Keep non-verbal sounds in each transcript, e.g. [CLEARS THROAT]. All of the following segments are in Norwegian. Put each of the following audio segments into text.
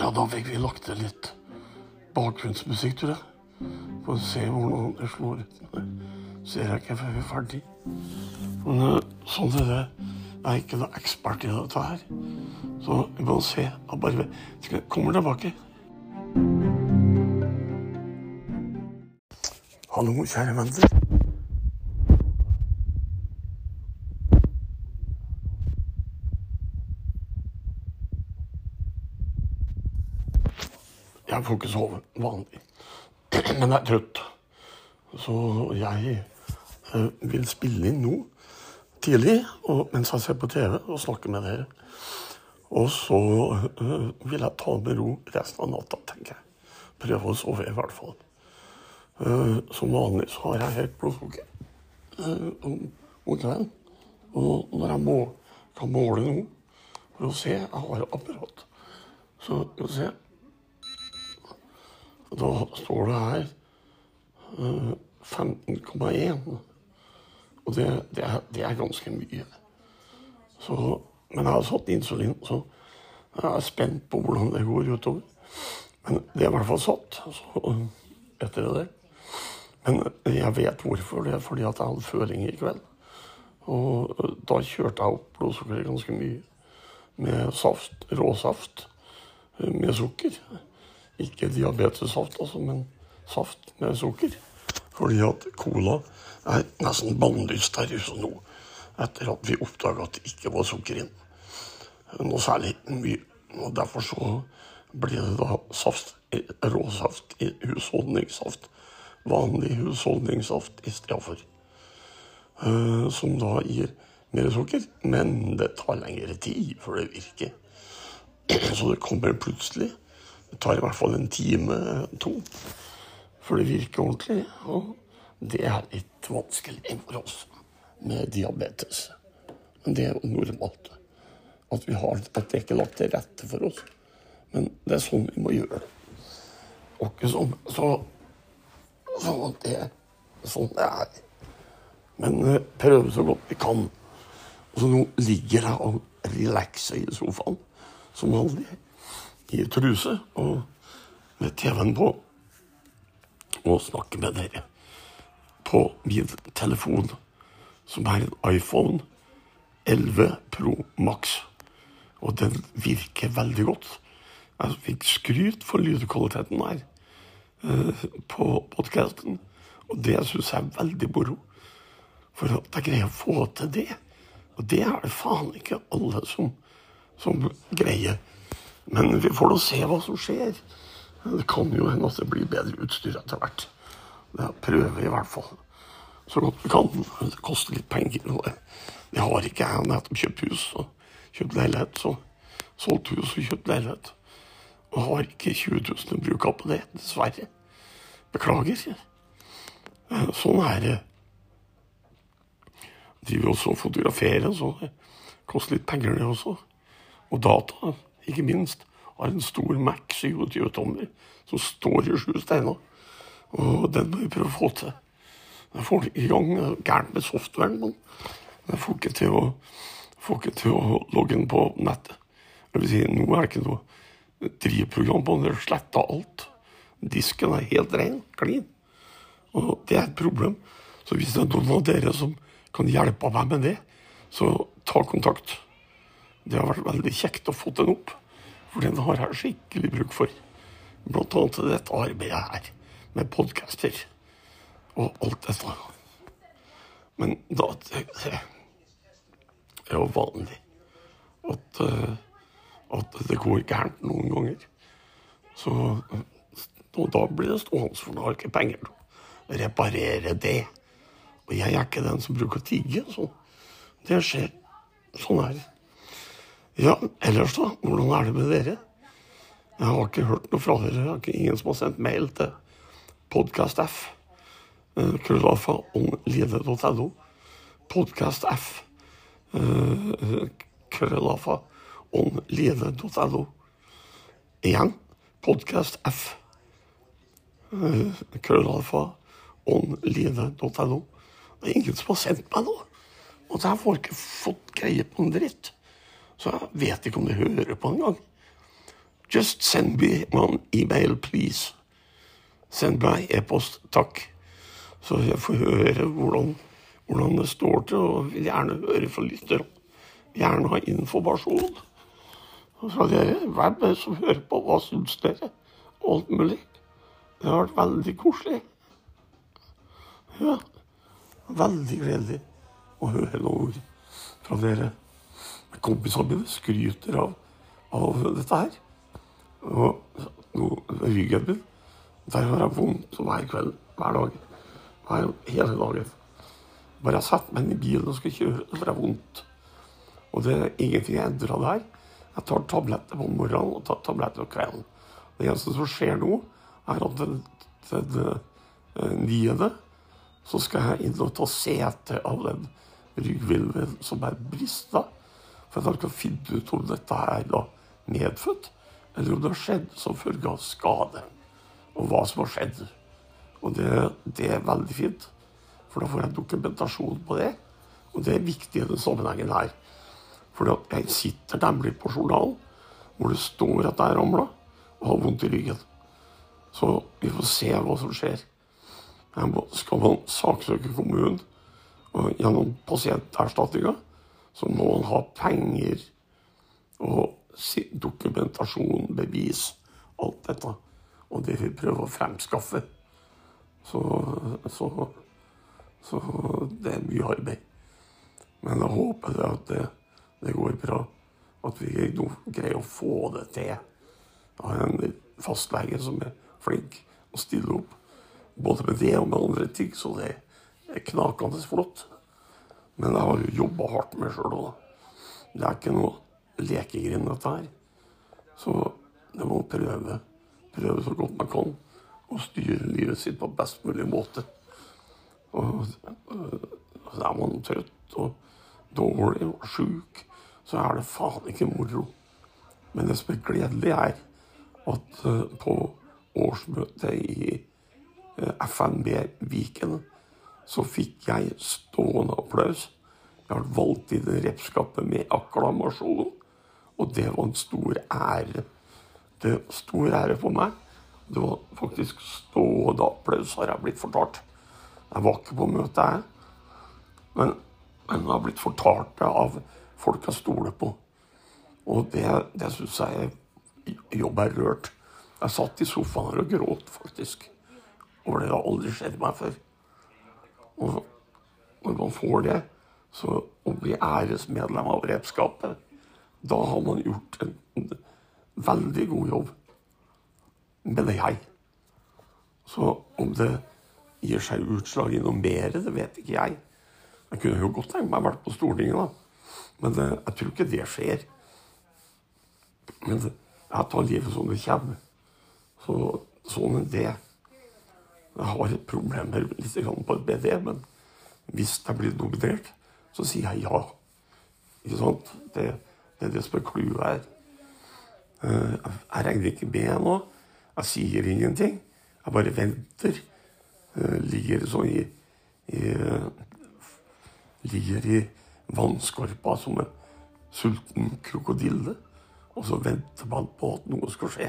Ja, da fikk vi lagt til litt bakgrunnsmusikk, tror jeg. For å se hvordan det slår ut. Det ser jeg ikke før vi er ferdig. Men eh, sånn er det. Jeg er ikke noen ekspert i dette her. Så vi må se. Jeg bare kommer tilbake. Hallo, kjære venner. Jeg får ikke sove vanlig. [CLEARS THROAT] Men jeg er trøtt. Så jeg eh, vil spille inn nå tidlig og, mens jeg ser på TV og snakker med dere. Og så eh, vil jeg ta med ro resten av natta, tenker jeg. Prøve å sove, i hvert fall. Eh, som vanlig så har jeg helt blodsukker om, om kvelden. Og når jeg må, kan måle noe for å se Jeg har apparat. Så skal vi se. Da står det her eh, 15,1. Og det, det, er, det er ganske mye. Så, men jeg har satt insulin, så jeg er spent på hvordan det går utover. Men det er i hvert fall satt så, etter det. Men jeg vet hvorfor. Det er fordi at jeg hadde føring i kveld. Og da kjørte jeg opp blodsukkeret ganske mye. Med saft, råsaft med sukker. Ikke diabetessaft, altså, men saft med sukker. Fordi at cola er nesten bannlyst her i huset nå. Etter at vi oppdaga at det ikke var sukker inn. Noe særlig mye. Og derfor så blir det da saft, råsaft husholdningssaft. Vanlig husholdningssaft stedet for. Uh, som da gir mer sukker. Men det tar lengre tid før det virker. [CLEARS THROAT] Så det kommer plutselig. Det tar i hvert fall en time, to, før det virker ordentlig. Og det er litt vanskelig for oss med diabetes. Men det er jo normalt. At, vi har, at det ikke er lagt til rette for oss. Men det er sånn vi må gjøre det. Og ikke sånn, så, at det er sånn det er. Men uh, prøve så godt vi kan. Og så nå ligger jeg og relaxer i sofaen som vanlig i truse og med TV-en på og snakke med dere på min telefon, som er en iPhone 11 Pro Max. Og den virker veldig godt. Jeg fikk skryt for lydkvaliteten her eh, på podkasten, og det syns jeg er veldig moro. For at jeg greier å få til det. Og det er det faen ikke alle som, som greier. Men vi får nå se hva som skjer. Det kan jo hende at det blir bedre utstyr etter hvert. Det prøver vi i hvert fall så godt vi kan. Det koster litt penger. og det, har ikke jeg. Jeg har nettopp kjøpt hus og kjøpt leilighet. Så solgt hus og kjøpt leilighet. Og har ikke 20 000 å bruke på det, dessverre. Beklager. Sånn er det. Driver også og fotograferer, så det koster litt penger, det også. Og data, ikke minst. Har en stor Mac 27-tommer som står i sju steiner. Og den må vi prøve å få til. Jeg får i gang gærent med softwaren, men jeg får ikke til å, ikke til å logge inn på nettet. Det vil si, Nå er det ikke noe drivprogram på den. Det sletta alt. Disken er helt ren, klin. Og det er et problem. Så hvis det er noen av dere som kan hjelpe meg med det, så ta kontakt. Det har vært veldig kjekt å få den opp, for den har jeg skikkelig bruk for. Blant annet til dette arbeidet her, med podcaster og alt dette. Men da det, er jo vanlig at, eh, at det går gærent noen ganger. Så og da blir det stående, for da har ikke penger til å reparere det. Og jeg er ikke den som bruker å tigge. Så det skjer. Sånn er det. Ja, ellers, da? Hvordan er det med dere? Jeg har ikke hørt noe fra dere. Jeg har ikke ingen som har sendt mail til podcastf. Eh, krøllalfa online.no. Podcast F. Eh, krøllalfa online.no. Igjen podcastf. Eh, krøllalfa online.no. Det er ingen som har sendt meg noe. Og jeg jeg ikke fått greie på en dritt. Så jeg vet ikke om de hører på engang. Just send me one email, please. Send meg e-post, takk. Så jeg får høre hvordan, hvordan det står til, og vil gjerne høre fra lytterne. Gjerne ha informasjon fra dere. Hvem er det som hører på? Hva syns dere? Alt mulig. Det har vært veldig koselig. Ja. Veldig gledelig å høre noen ord fra dere. Kompisene mine skryter av, av dette her. Og ryggen min, der har jeg vondt hver kveld, hver dag. Hver, hele dagen. Bare jeg setter meg inn i bilen og skal kjøre, så får jeg vondt. Og det er ingenting jeg endrer der. Jeg tar tabletter på morgenen og tar tabletter på kvelden. Det eneste som skjer nå, er at den, den niende så skal jeg inn og ta sete av den ryggvilven som er brista. For jeg ikke finne ut om dette er da medfødt, eller om det har skjedd som følge av skade. Og hva som har skjedd. Og det, det er veldig fint, for da får jeg dokumentasjon på det. Og det er viktig i denne sammenhengen her. For jeg sitter nemlig på journalen hvor det står at jeg ramla og har vondt i ryggen. Så vi får se hva som skjer. Skal man saksøke kommunen gjennom pasienterstatninga, så må han ha penger og dokumentasjon, bevis, alt dette. Og det vil prøve å fremskaffe. Så, så, så det er mye arbeid. Men jeg håper at det, det går bra. At vi greier å få det til. Jeg har en fastlege som er flink og stiller opp. Både med det og med andre ting. Så det er knakende flott. Men jeg har jo jobba hardt med sjøl òg. Det er ikke noe lekegrind, dette her. Så det må prøve, prøve så godt man kan å styre livet sitt på best mulig måte. Og, og er man trøtt og dårlig og sjuk, så er det faen ikke moro. Men det som er gledelig, er at uh, på årsmøtet i uh, FNB Viken så fikk jeg stående applaus. Jeg har valgt i det repskapet med akklamasjon, og det var en stor ære. Det var stor ære for meg. Det var faktisk stående applaus, har jeg blitt fortalt. Jeg var ikke på møtet, jeg. Men jeg har blitt fortalt det av folk jeg stoler på. Og det, det syns jeg jobb er rørt. Jeg satt i sofaen her og gråt, faktisk. Over det har aldri skjedd meg før. Og når man får det, så å bli æresmedlem av repskapet, da har man gjort en, en veldig god jobb. Mener jeg. Så om det gir seg utslag i noe mer, det vet ikke jeg. Jeg kunne jo godt tenkt meg å være på Stortinget, da. Men det, jeg tror ikke det skjer. Men det, jeg tar livet som det kommer. Så sånn er det. Jeg har et problem litt på et BD, men hvis det blir nominert, så sier jeg ja. Ikke sant? Det, det er det som er clouet her. Eh, jeg regner ikke med nå. Jeg sier ingenting. Jeg bare venter. Jeg ligger sånn i, i Ligger i vannskorpa som en sulten krokodille. Og så venter man på at noe skal skje.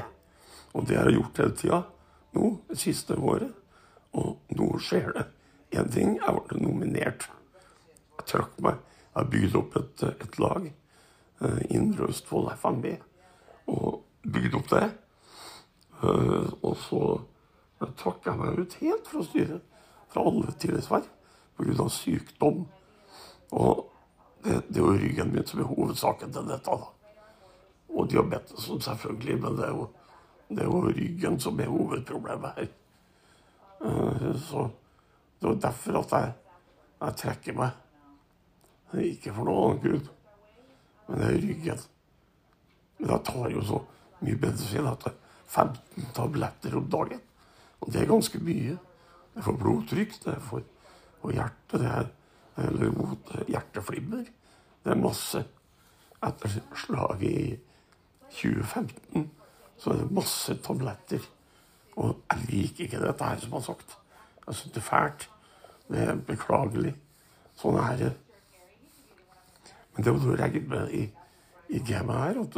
Og det har jeg gjort hele tida nå, det siste året. Og nå skjer det. Én ting, jeg ble nominert. Jeg trakk meg. Jeg bygde opp et, et lag. Uh, Indre Østfold FMB. Og bygde opp det. Uh, og så trakk jeg meg ut helt fra styret. Fra alle tillitsverv. Pga. sykdom. Og det, det, er jo ryggen min som er hovedsaken til dette. da. Og diabetes selvfølgelig, men det er, jo, det er jo ryggen som er hovedproblemet her. Eh, så det var derfor at jeg, jeg trekker meg. Ikke for noe annet grunn, men det er ryggen. Men jeg tar jo så mye medisin at det er 15 tabletter om dagen. Og det er ganske mye. Det er for blodtrykk, det er for, og hjerte, det er eller mot hjerteflimmer. Det er masse. Etter slaget i 2015 så er det masse tabletter. Og jeg liker ikke dette her, som har sagt. Jeg syns det er fælt. Det er beklagelig. Sånn er det. Men det må du regne med i, i gamet her. at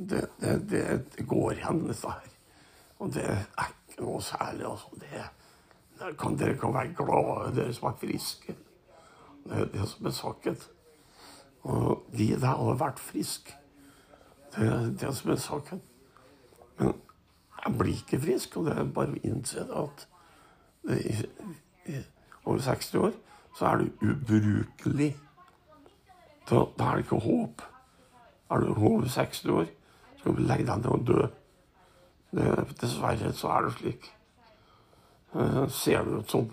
det, det, det, det går igjen, dette her. Og det er ikke noe særlig. altså. Det, det kan, dere kan være glade, dere som er friske. Det er det som er saken. Og de der har vært friske. Det er det som er saken. Men jeg blir ikke frisk, og det er bare å innse at i, i, over 60 år så er du ubrukelig. Da, da er det ikke håp. Er du over 60 år, så skal du legge deg ned og dø. Det, dessverre så er det slik. Eh, ser det ut som.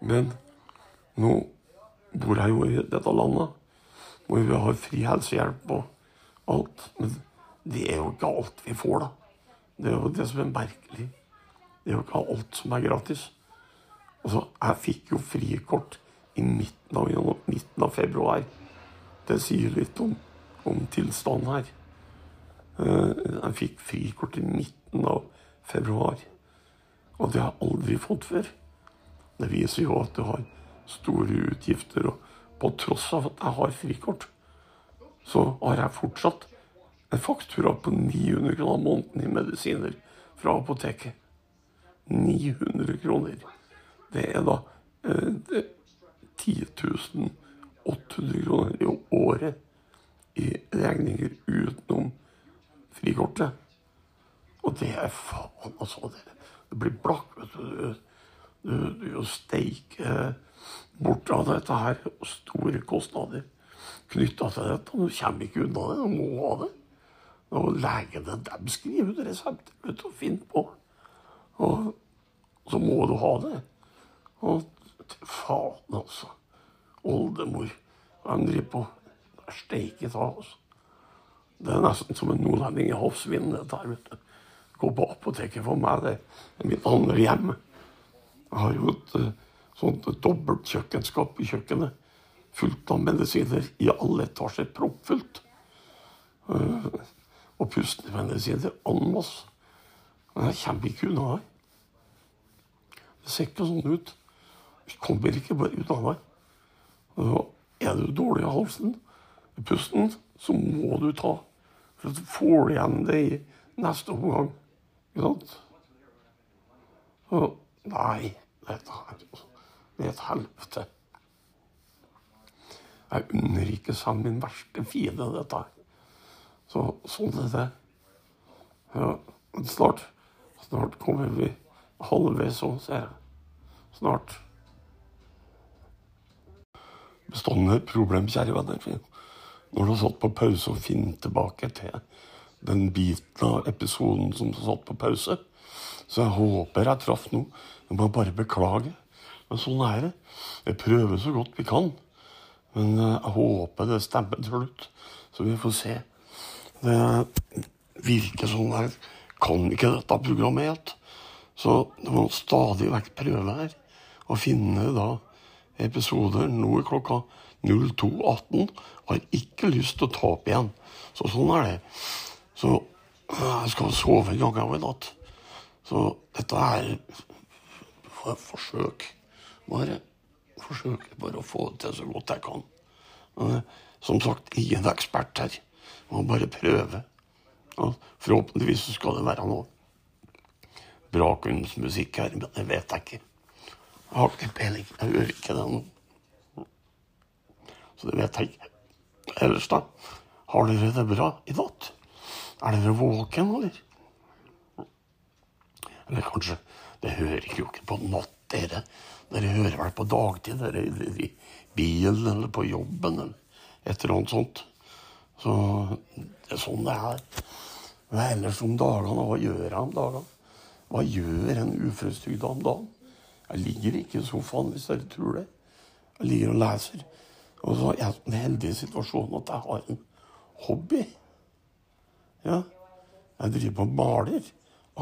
Men nå bor jeg jo i dette landet hvor vi har fri helsehjelp og alt. Men det er jo ikke alt vi får, da. Det er jo det som er merkelig. Det er jo ikke alt som er gratis. Altså, jeg fikk jo frikort i midten av, midten av februar. Det sier litt om, om tilstanden her. Eh, jeg fikk frikort i midten av februar. Og det har jeg aldri fått før. Det viser jo at du har store utgifter. Og på tross av at jeg har frikort, så har jeg fortsatt en faktura på 900 kroner måneden i medisiner fra apoteket. 900 kroner. Det er da eh, 10 800 kroner i året i regninger utenom frikortet. Og det er faen, altså. Det, det blir blakk, vet du. Du, du, du steike bort av dette her. Store kostnader knytta til dette. Du kommer ikke unna det. Du må ha det. Og legene de skriver ut resepter vet du, og finner på. Og så må du ha det. Og faen, altså. Oldemor. De driver på? Steike ta, altså. Det er nesten som en nordlending i havsvinden, dette vet du. Gå på apoteket for meg, det er mitt andre hjem. Jeg har jo et uh, sånt dobbelt kjøkkenskap i kjøkkenet. Fullt av medisiner i alle etasjer. Proppfullt. Uh, og pustemedisiner en masse. Men jeg kommer ikke unna det. Det ser ikke sånn ut. Vi kommer ikke bare ut av. Og er du dårlig i halsen, i pusten, så må du ta. For så får du igjen det i neste omgang. Ikke sant? Så nei, dette her Det er et helvete. Jeg unner ikke selv min verste fiende dette her. Så sånn er det. Ja, snart, snart kommer vi halvveis òg, ser jeg. Snart. Bestående problem, kjære venner. Når du har satt på pause og finner tilbake til den biten av episoden som du har satt på pause, så jeg håper jeg traff noe. Jeg må bare beklage. Men sånn er det. Vi prøver så godt vi kan. Men eh, jeg håper det stemmer til slutt. Så vi får se. Det virker sånn jeg kan ikke dette programmet helt. Så det må stadig vekk prøve her å finne da episoder. Nå er klokka 02.18. Har ikke lyst til å ta opp igjen. Så sånn er det. Så jeg skal sove en gang i natt. Så dette er et forsøk. Bare forsøker bare å få det til så godt jeg kan. Som sagt, ingen ekspert her. Må bare prøve. Forhåpentligvis så skal det være noe bra kunstmusikk her, men det vet jeg ikke. Jeg har ikke peiling. Jeg hører ikke det nå. Så det vet jeg ikke. Ellers, da? Har dere det bra i natt? Er dere våken, eller? Eller kanskje Det hører jo ikke på natt, dere. Dere hører vel på dagtid, dere i bilen eller på jobben eller et eller annet sånt. Så det er sånn det er. Hva ellers om dagene? Hva gjør jeg om dagene? Hva gjør en uførestygda om dagen? Jeg ligger ikke i sofaen, hvis dere tror det. Jeg ligger og leser. Og så er jeg i den heldige situasjonen at jeg har en hobby. Ja. Jeg driver og maler.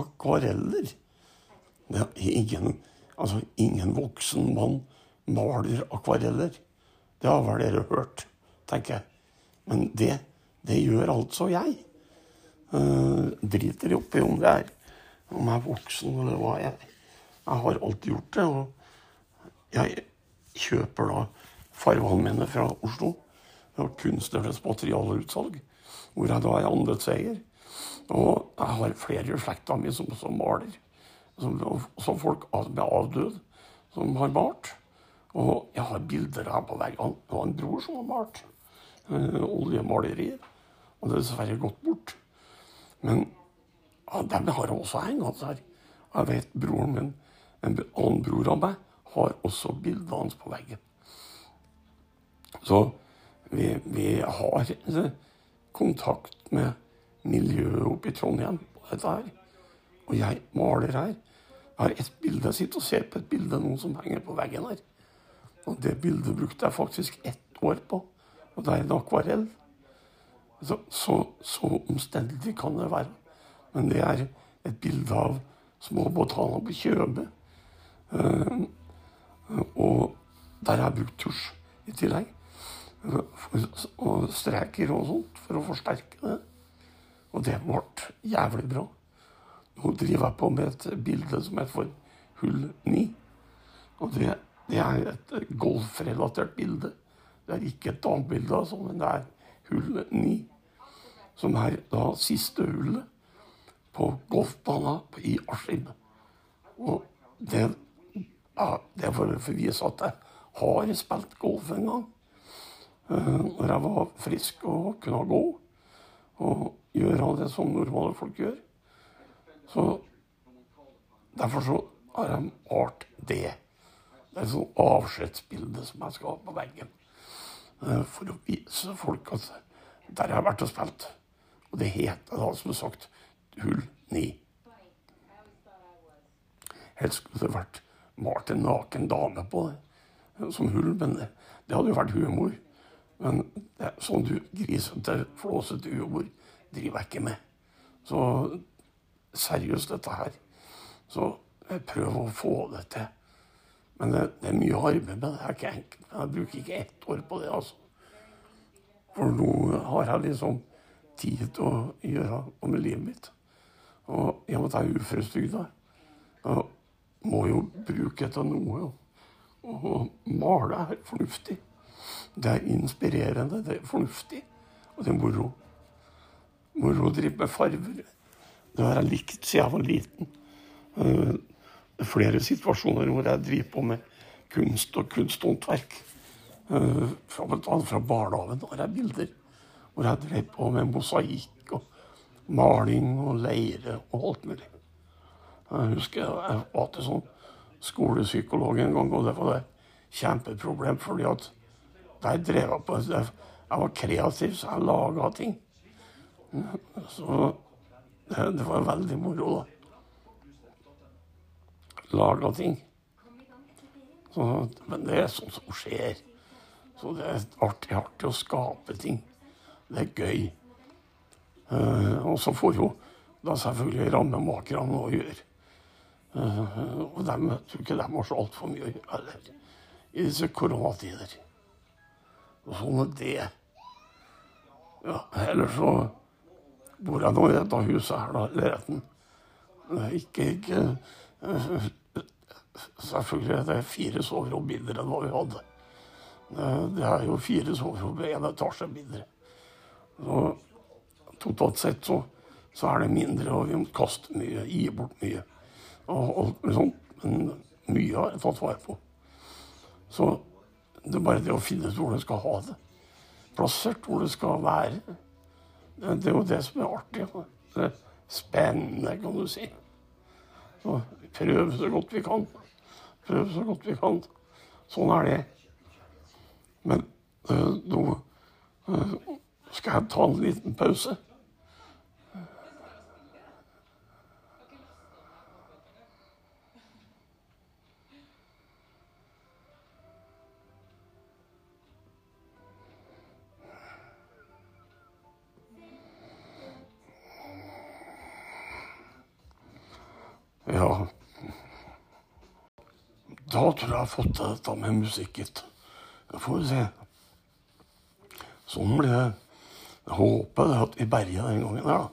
Akvareller. Det er ingen, altså, ingen voksen mann maler akvareller. Det har vel dere hørt, tenker jeg. Men det det gjør altså jeg. Uh, driter oppi om det er om jeg er voksen eller hva. Jeg, jeg har alltid gjort det. Og jeg kjøper da fargene fra Oslo. og kunstnernes materialutsalg, hvor jeg da er andelseier. Og jeg har flere i slekta mi som, som maler. Som, som folk med avdød som har malt. Og jeg har bilder her på veggene. Var en bror som har malt. Uh, oljemalerier. Og det er dessverre gått bort. Men ja, dem har jeg også hans her. Jeg vet broren min, en annen bror av meg, har også bildet hans på veggen. Så vi, vi har kontakt med miljøet oppe i Trondheim på dette her. Og jeg maler her. Jeg har et bilde, sitter og ser på et bilde noen som henger på veggen her. Og det bildet brukte jeg faktisk ett år på. Og det er en akvarell. Så, så, så omstendelig kan det være. Men det er et bilde av små botaner på Kjøbe. Uh, og der jeg brukt tusj i tillegg. Og streker og sånt for å forsterke det. Og det ble jævlig bra. Nå driver jeg på med et bilde som heter for Hull 9. Og det, det er et golfrelatert bilde. Det er ikke et annet bilde, altså, men det er hull 9. Som er da siste hullet på golfbanen i Askim. Og det, ja, det er for å vise at jeg har spilt golf en gang. Når jeg var frisk og kunne gå. Og gjøre det som normale folk gjør. Så derfor så har jeg malt det. Det er et sånt avskjedsbilde som jeg skal ha på veggen. Uh, for å vise folk at der jeg har vært og spilt. Og det heter da, som sagt, hull ni. Helst skulle det vært malt en naken dame på det som hull, men det, det hadde jo vært humor. Men det, sånn du grisete, flåsete humor driver jeg ikke med. Så seriøst, dette her. Så prøv å få det til. Men det, det er mye arbeid med det. Er ikke enkelt. Jeg bruker ikke ett år på det, altså. For nå har jeg liksom tid til å gjøre noe med livet mitt. Og i og med at jeg er uføretrygda, må jo bruke det til noe. Og male er fornuftig. Det er inspirerende, det er fornuftig, og det er moro. Moro å drive med farver. Det har jeg likt siden jeg var liten. Flere situasjoner hvor jeg driver på med kunst og kunsthåndverk. Uh, fra, fra barnehagen har jeg bilder hvor jeg drev på med mosaikk og maling og leire og alt mulig. Jeg husker jeg var til sånn skolepsykolog en gang, og det var et kjempeproblem. fordi at der drev jeg på Jeg var kreativ, så jeg laga ting. Så det, det, var veldig moro, da. Laga ting. Så, men det er sånt som skjer. Så det er artig, artig å skape ting. Det er gøy. Uh, og så får jo da selvfølgelig rammemakerne noe å gjøre. Uh, og dem, tror ikke de har så altfor mye å gjøre heller i disse koronatider. Og sånn er det. Ja, ellers så bor jeg nå i dette huset her, da, leiligheten. Ikke, ikke Selvfølgelig er det fire soverom mindre enn hva vi hadde. Det er jo fire soverom med én etasje mindre. Så totalt sett så, så, er det mindre, og vi må kaste mye, gi bort mye og alt sånt. Men mye har jeg tatt vare på. Så det er bare det å finne ut hvor du skal ha det. Plassert hvor det skal være. Det, det er jo det som er artig. Det er spennende, kan du si. Så prøv så godt vi kan. Prøv så godt vi kan. Sånn er det. Men uh, nå uh, skal jeg ta en liten pause. Har fått til dette med musikken. Får vi se. Sånn blir det. Jeg håper at vi berger den gangen her, da.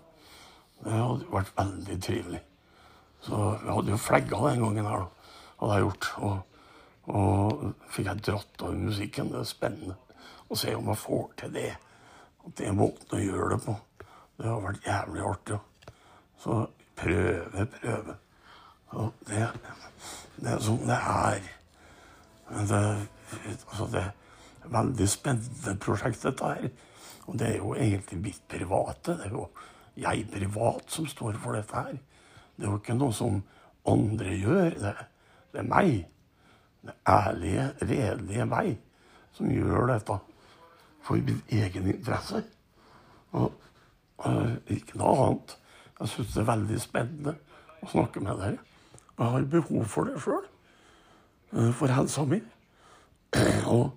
Det hadde vært veldig trivelig. Så vi hadde jo flagga den gangen her, da. Hadde jeg gjort. Og, og fikk jeg dratt over musikken. Det er spennende. å se om jeg får til det. At det er måten å gjøre det på. Det har vært jævlig artig. Så prøve, prøve. Så det, det er sånn det er. Men det, altså det er veldig spennende prosjekt, dette her. Og det er jo egentlig mitt private. Det er jo jeg privat som står for dette her. Det er jo ikke noe som andre gjør. Det, det er meg. Det ærlige, redelige meg som gjør dette for min egen interesse. Og og ikke noe annet. Jeg syns det er veldig spennende å snakke med dere. Jeg har behov for det sjøl. Uh, for helsa mi. [CLEARS THROAT] og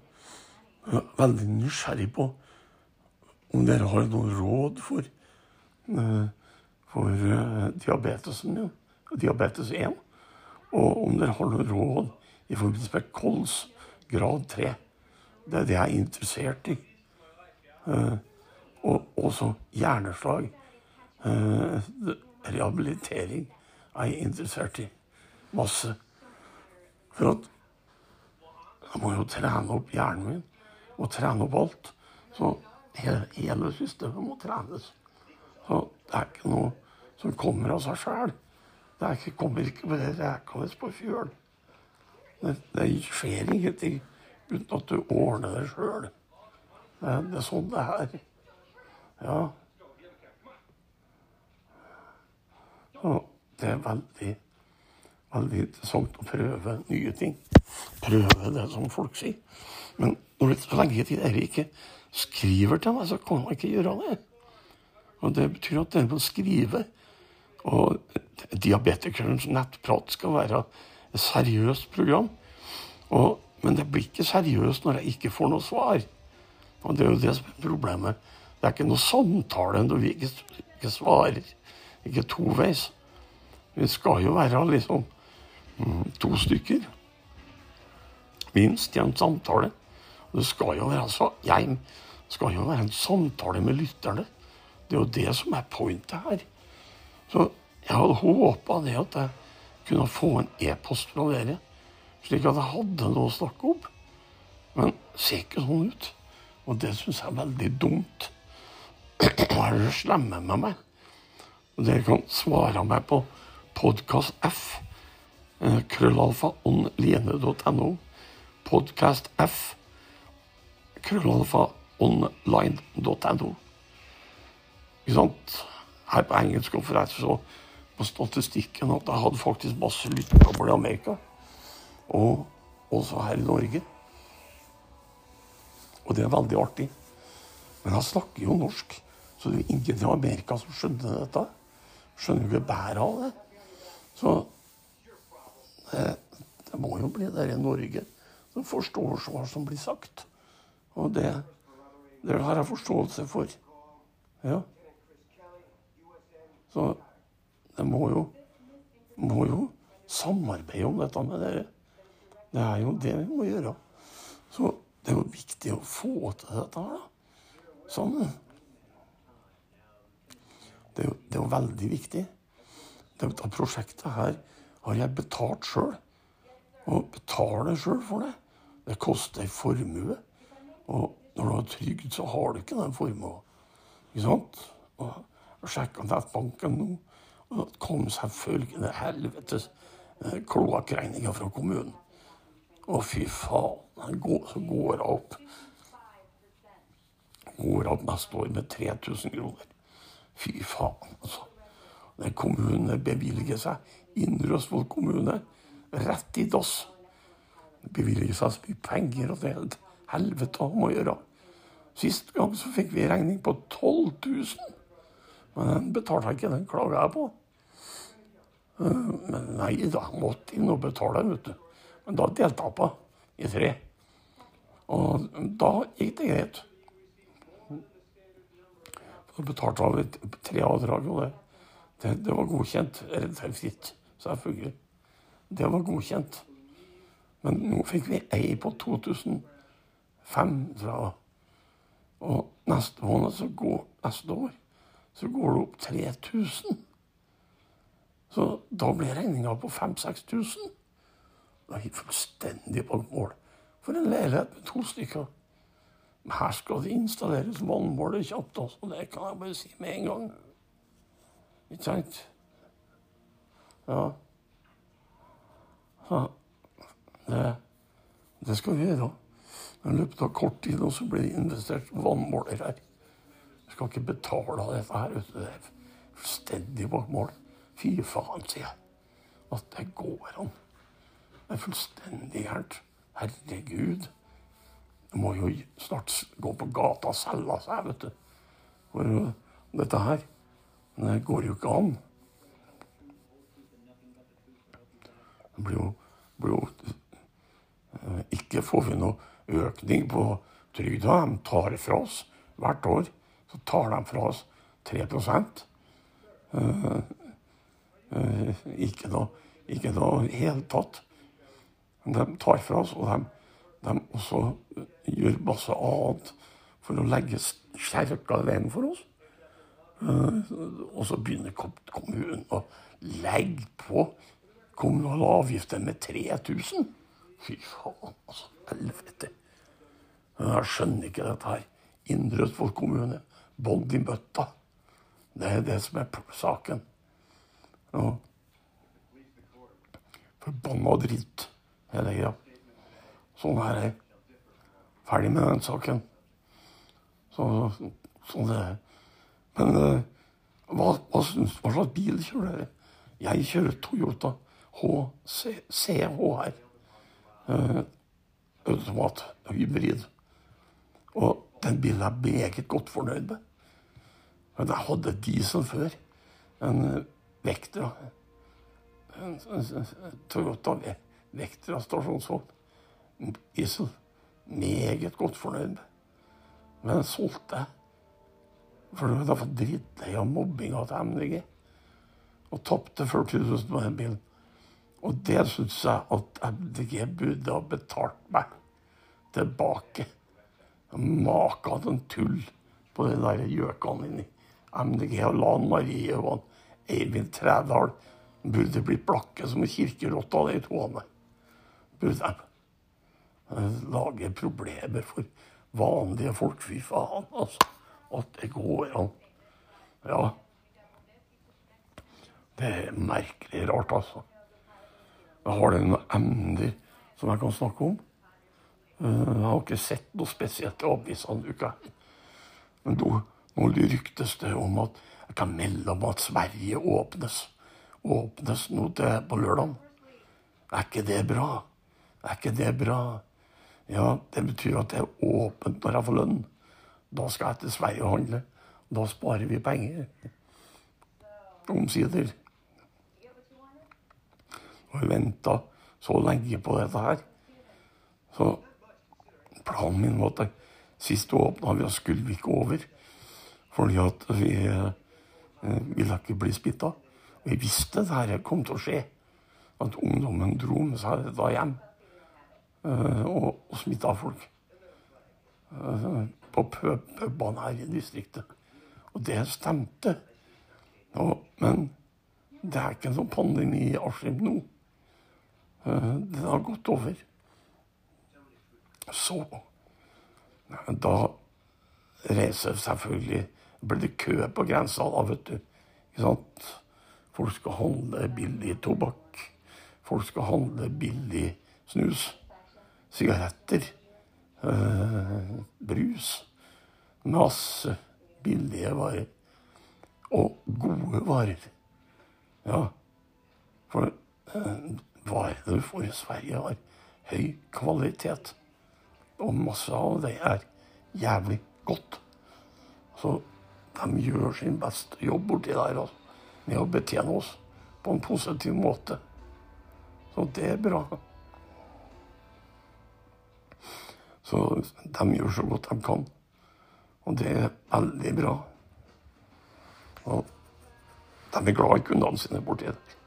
veldig nysgjerrig på om dere har noen råd for, uh, for diabetesen min. Diabetes 1. Og om dere har noen råd i forbindelse med kols grad 3. Det er det jeg er interessert i. Og også hjerneslag. Rehabilitering er jeg interessert i. Masse. For at jeg må jo trene opp hjernen min. Og trene opp alt. Så hele, systemet må trenes. Så det er ikke noe som kommer av seg sjæl. Det ikke, kommer ikke bare rekende på fjøl. Det, det skjer ingenting uten at du ordner det sjøl. Det, det, er sånn det er. Ja. Og det er veldig, veldig interessant å prøve nye ting. Prøve det som folk sier. Men når det, så lenge dere ikke skriver til meg, så kan man ikke gjøre det. Og Det betyr at dere må skrive. Og Diabetikerens nettprat skal være et seriøst program. Og, men det blir ikke seriøst når jeg ikke får noe svar. Og det er jo det som er problemet. Det er ikke noe samtale når vi ikke, ikke svarer. Ikke toveis. Vi skal jo være liksom to stykker. Minst i en samtale. Det skal jo være, altså, jeg skal jo være en samtale med lytterne. Det er jo det som er pointet her. Så jeg hadde håpa det at jeg kunne få en e-post fra dere, slik at jeg hadde noe å snakke om. Men det ser ikke sånn ut. Og det syns jeg er veldig dumt. [CLEARS THROAT] Hva er det slemme med meg? Og dere kan svare meg på podkast F. Eh, krøllalfa online.no. Podkast F. Krøllalfa online.no. Ikke sant? Her på engelsk jeg så på statistikken at jeg hadde faktisk masse lyttere i Amerika. Og også her i Norge. Og det er veldig artig. Men jeg snakker jo norsk, så det er ingen i Amerika som skjønner dette. Skjønner jo ikke bæret av det. Så det, det, må jo bli der i Norge som forstår hva som blir sagt. Og det, det har jeg forståelse for. Ja. Så det må jo, må jo samarbeide om dette med dere. Det er jo det vi må gjøre. Så det er jo viktig å få til dette her, da. Sånn. Det er, jo, det er jo veldig viktig. Dette prosjektet her har jeg betalt sjøl. Og betaler sjøl for det. Det koster en formue. Og når du har trygd, så har du ikke den formuen. Ikke sant? Og sjekka nettbanken nå. Og det kom selvfølgelig helvetes kloakkregninga kloakkregninger fra kommunen. Å, fy faen. Så går hun opp. Går opp neste år med 3000 kroner. Fy faen, altså. Den kommunen bevilger seg. Indre Østfold kommune. Rett i dass. Bevilger seg så mye penger, og det er et helvete om å gjøre. Sist gang så fikk vi regning på 12 000. Men den betalte jeg ikke. Den klaga jeg på. Men nei da, måtte inn og betale, vet du. Men da delte jeg på i tre. Og da gikk det greit. Så betalte jeg tre avdrag, og det, det, det var godkjent. Rentefritt, selvfølgelig. Det var godkjent. Men nå fikk vi ei på 2005, fra. Og neste måned, så går, neste år, så går det opp 3000. Så da ble regninga på 5000-6000. Da er vi fullstendig på mål for en leilighet med to stykker. Her skal det installeres vannmåler kjapt også, det kan jeg bare si med en gang. Ikke sant? Ja. Det, det skal vi gjøre. I løpet av kort tid så blir det investert vannmåler her. Jeg skal ikke betale av dette her. Det er fullstendig bak mål. Fy faen, sier jeg. At det går an. Det er fullstendig gærent. Herregud. Du må jo snart gå på gata og selge seg, vet du. For dette her, det går jo ikke an. Blir jo, blir jo eh, Ikke får vi noe økning på trygda. De tar fra oss hvert år. Så tar de fra oss 3 uh, uh, Ikke noe ikke noe helt tatt. De tar fra oss, og de de også gjør masse annet for å legge skjerka veien for oss. Uh, og så begynner kommunen å legge på kommunale avgifter med 3000. Fy faen, altså. Helvete. Jeg skjønner ikke dette her. Indre Østfold kommune. Bånd i bøtta. Det er det som er saken. Ja. Forbanna dritt, hele greia. Sånn er jeg. Ferdig med den saken. Så, sånn det er. Men uh, hva, hva, hva, slags bil kjører dere? Jeg kjører Toyota CHR. Uh, automat hybrid. Og den bilen er meget godt fornøyd med. Men jeg hadde diesel før. En uh, Vectra. En, Toyota Vectra stasjonsvogn. Diesel. meget godt fornøyd med. Men den solgte jeg. For du var fått dritlei av mobbinga til MDG. Og tapte 40 000 på den bilen. Og det syns jeg at MDG burde ha betalt meg tilbake. Maka til tull på de der gjøkene inni MDG og Lan Marie og Eivind Trædal burde blitt blakke som en kirkerotte av de toene. Burde de. Lage problemer for vanlige folk. Fy faen, altså. At det går an. Ja. Det er merkelig rart, altså. Har det noen emner som jeg kan snakke om. Eh, jeg har ikke sett noe spesielt i avisene. Men nå, nå ryktes det om at jeg kan melde om at Sverige åpnes. Åpnes nå til på lørdag. Er ikke det bra? Er ikke det bra? Ja, det betyr at det er åpent når jeg får lønn. Da skal jeg til Sverige og handle. Da sparer vi penger. Omsider. Vi venta så lenge på dette her. Så planen min var at sist åpna vi, skulle vi ikke over. Fordi at vi eh, ville ikke bli smitta. Vi visste det her kom til å skje. At ungdommen dro med seg da hjem. Eh, og, og smitta folk. Eh, på pubene her i distriktet. Og det stemte. Og, men det er ikke en sånn pandemi i Askim nå. Eh, den har gått over. Så Da reiser selvfølgelig ble det kø på grensa, da, vet du. Ikke sant? Folk skal handle billig tobakk. Folk skal handle billig snus sigaretter, Eh, brus. Masse billige varer. Og gode varer. Ja, for øh, varene du får i Sverige, har høy kvalitet. Og masse av det er jævlig godt. Så de gjør sin beste jobb borti der altså, med å betjene oss på en positiv måte. Så det er bra. Så de gjør så godt de kan. Og det er veldig bra. Og de er glad i kundene sine borti der.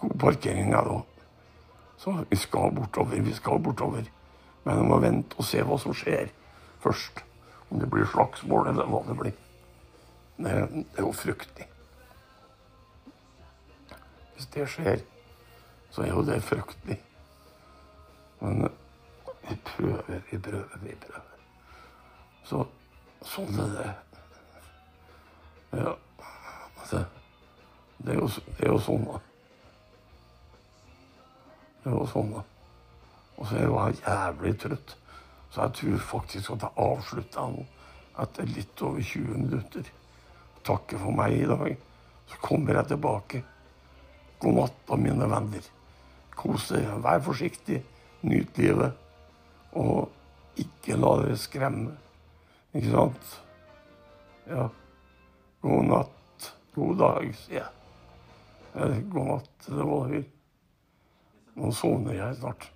God parkering er det òg. Så vi skal bortover, vi skal bortover. Men vi må vente og se hva som skjer først. Om det blir slagsmål, eller hva det blir. Det, det er jo fryktelig. Hvis det skjer, så er jo det fryktelig. Men vi prøver, vi prøver, vi prøver. Så sånn er det. Ja. Det, det, er jo, det er jo sånn, da. Er sånn, da. Og så jeg var jævlig trøtt. Så jeg tror faktisk at jeg avslutter nå etter litt over 20 minutter. Takke for meg i dag. Så kommer jeg tilbake. God natt, da, mine venner. Kos dere. Vær forsiktig. Nyt livet. Og ikke la dere skremme. Ikke sant? Ja. God natt. God dag, sier jeg. Eller god natt, Det var vil. Nå sovner jeg snart.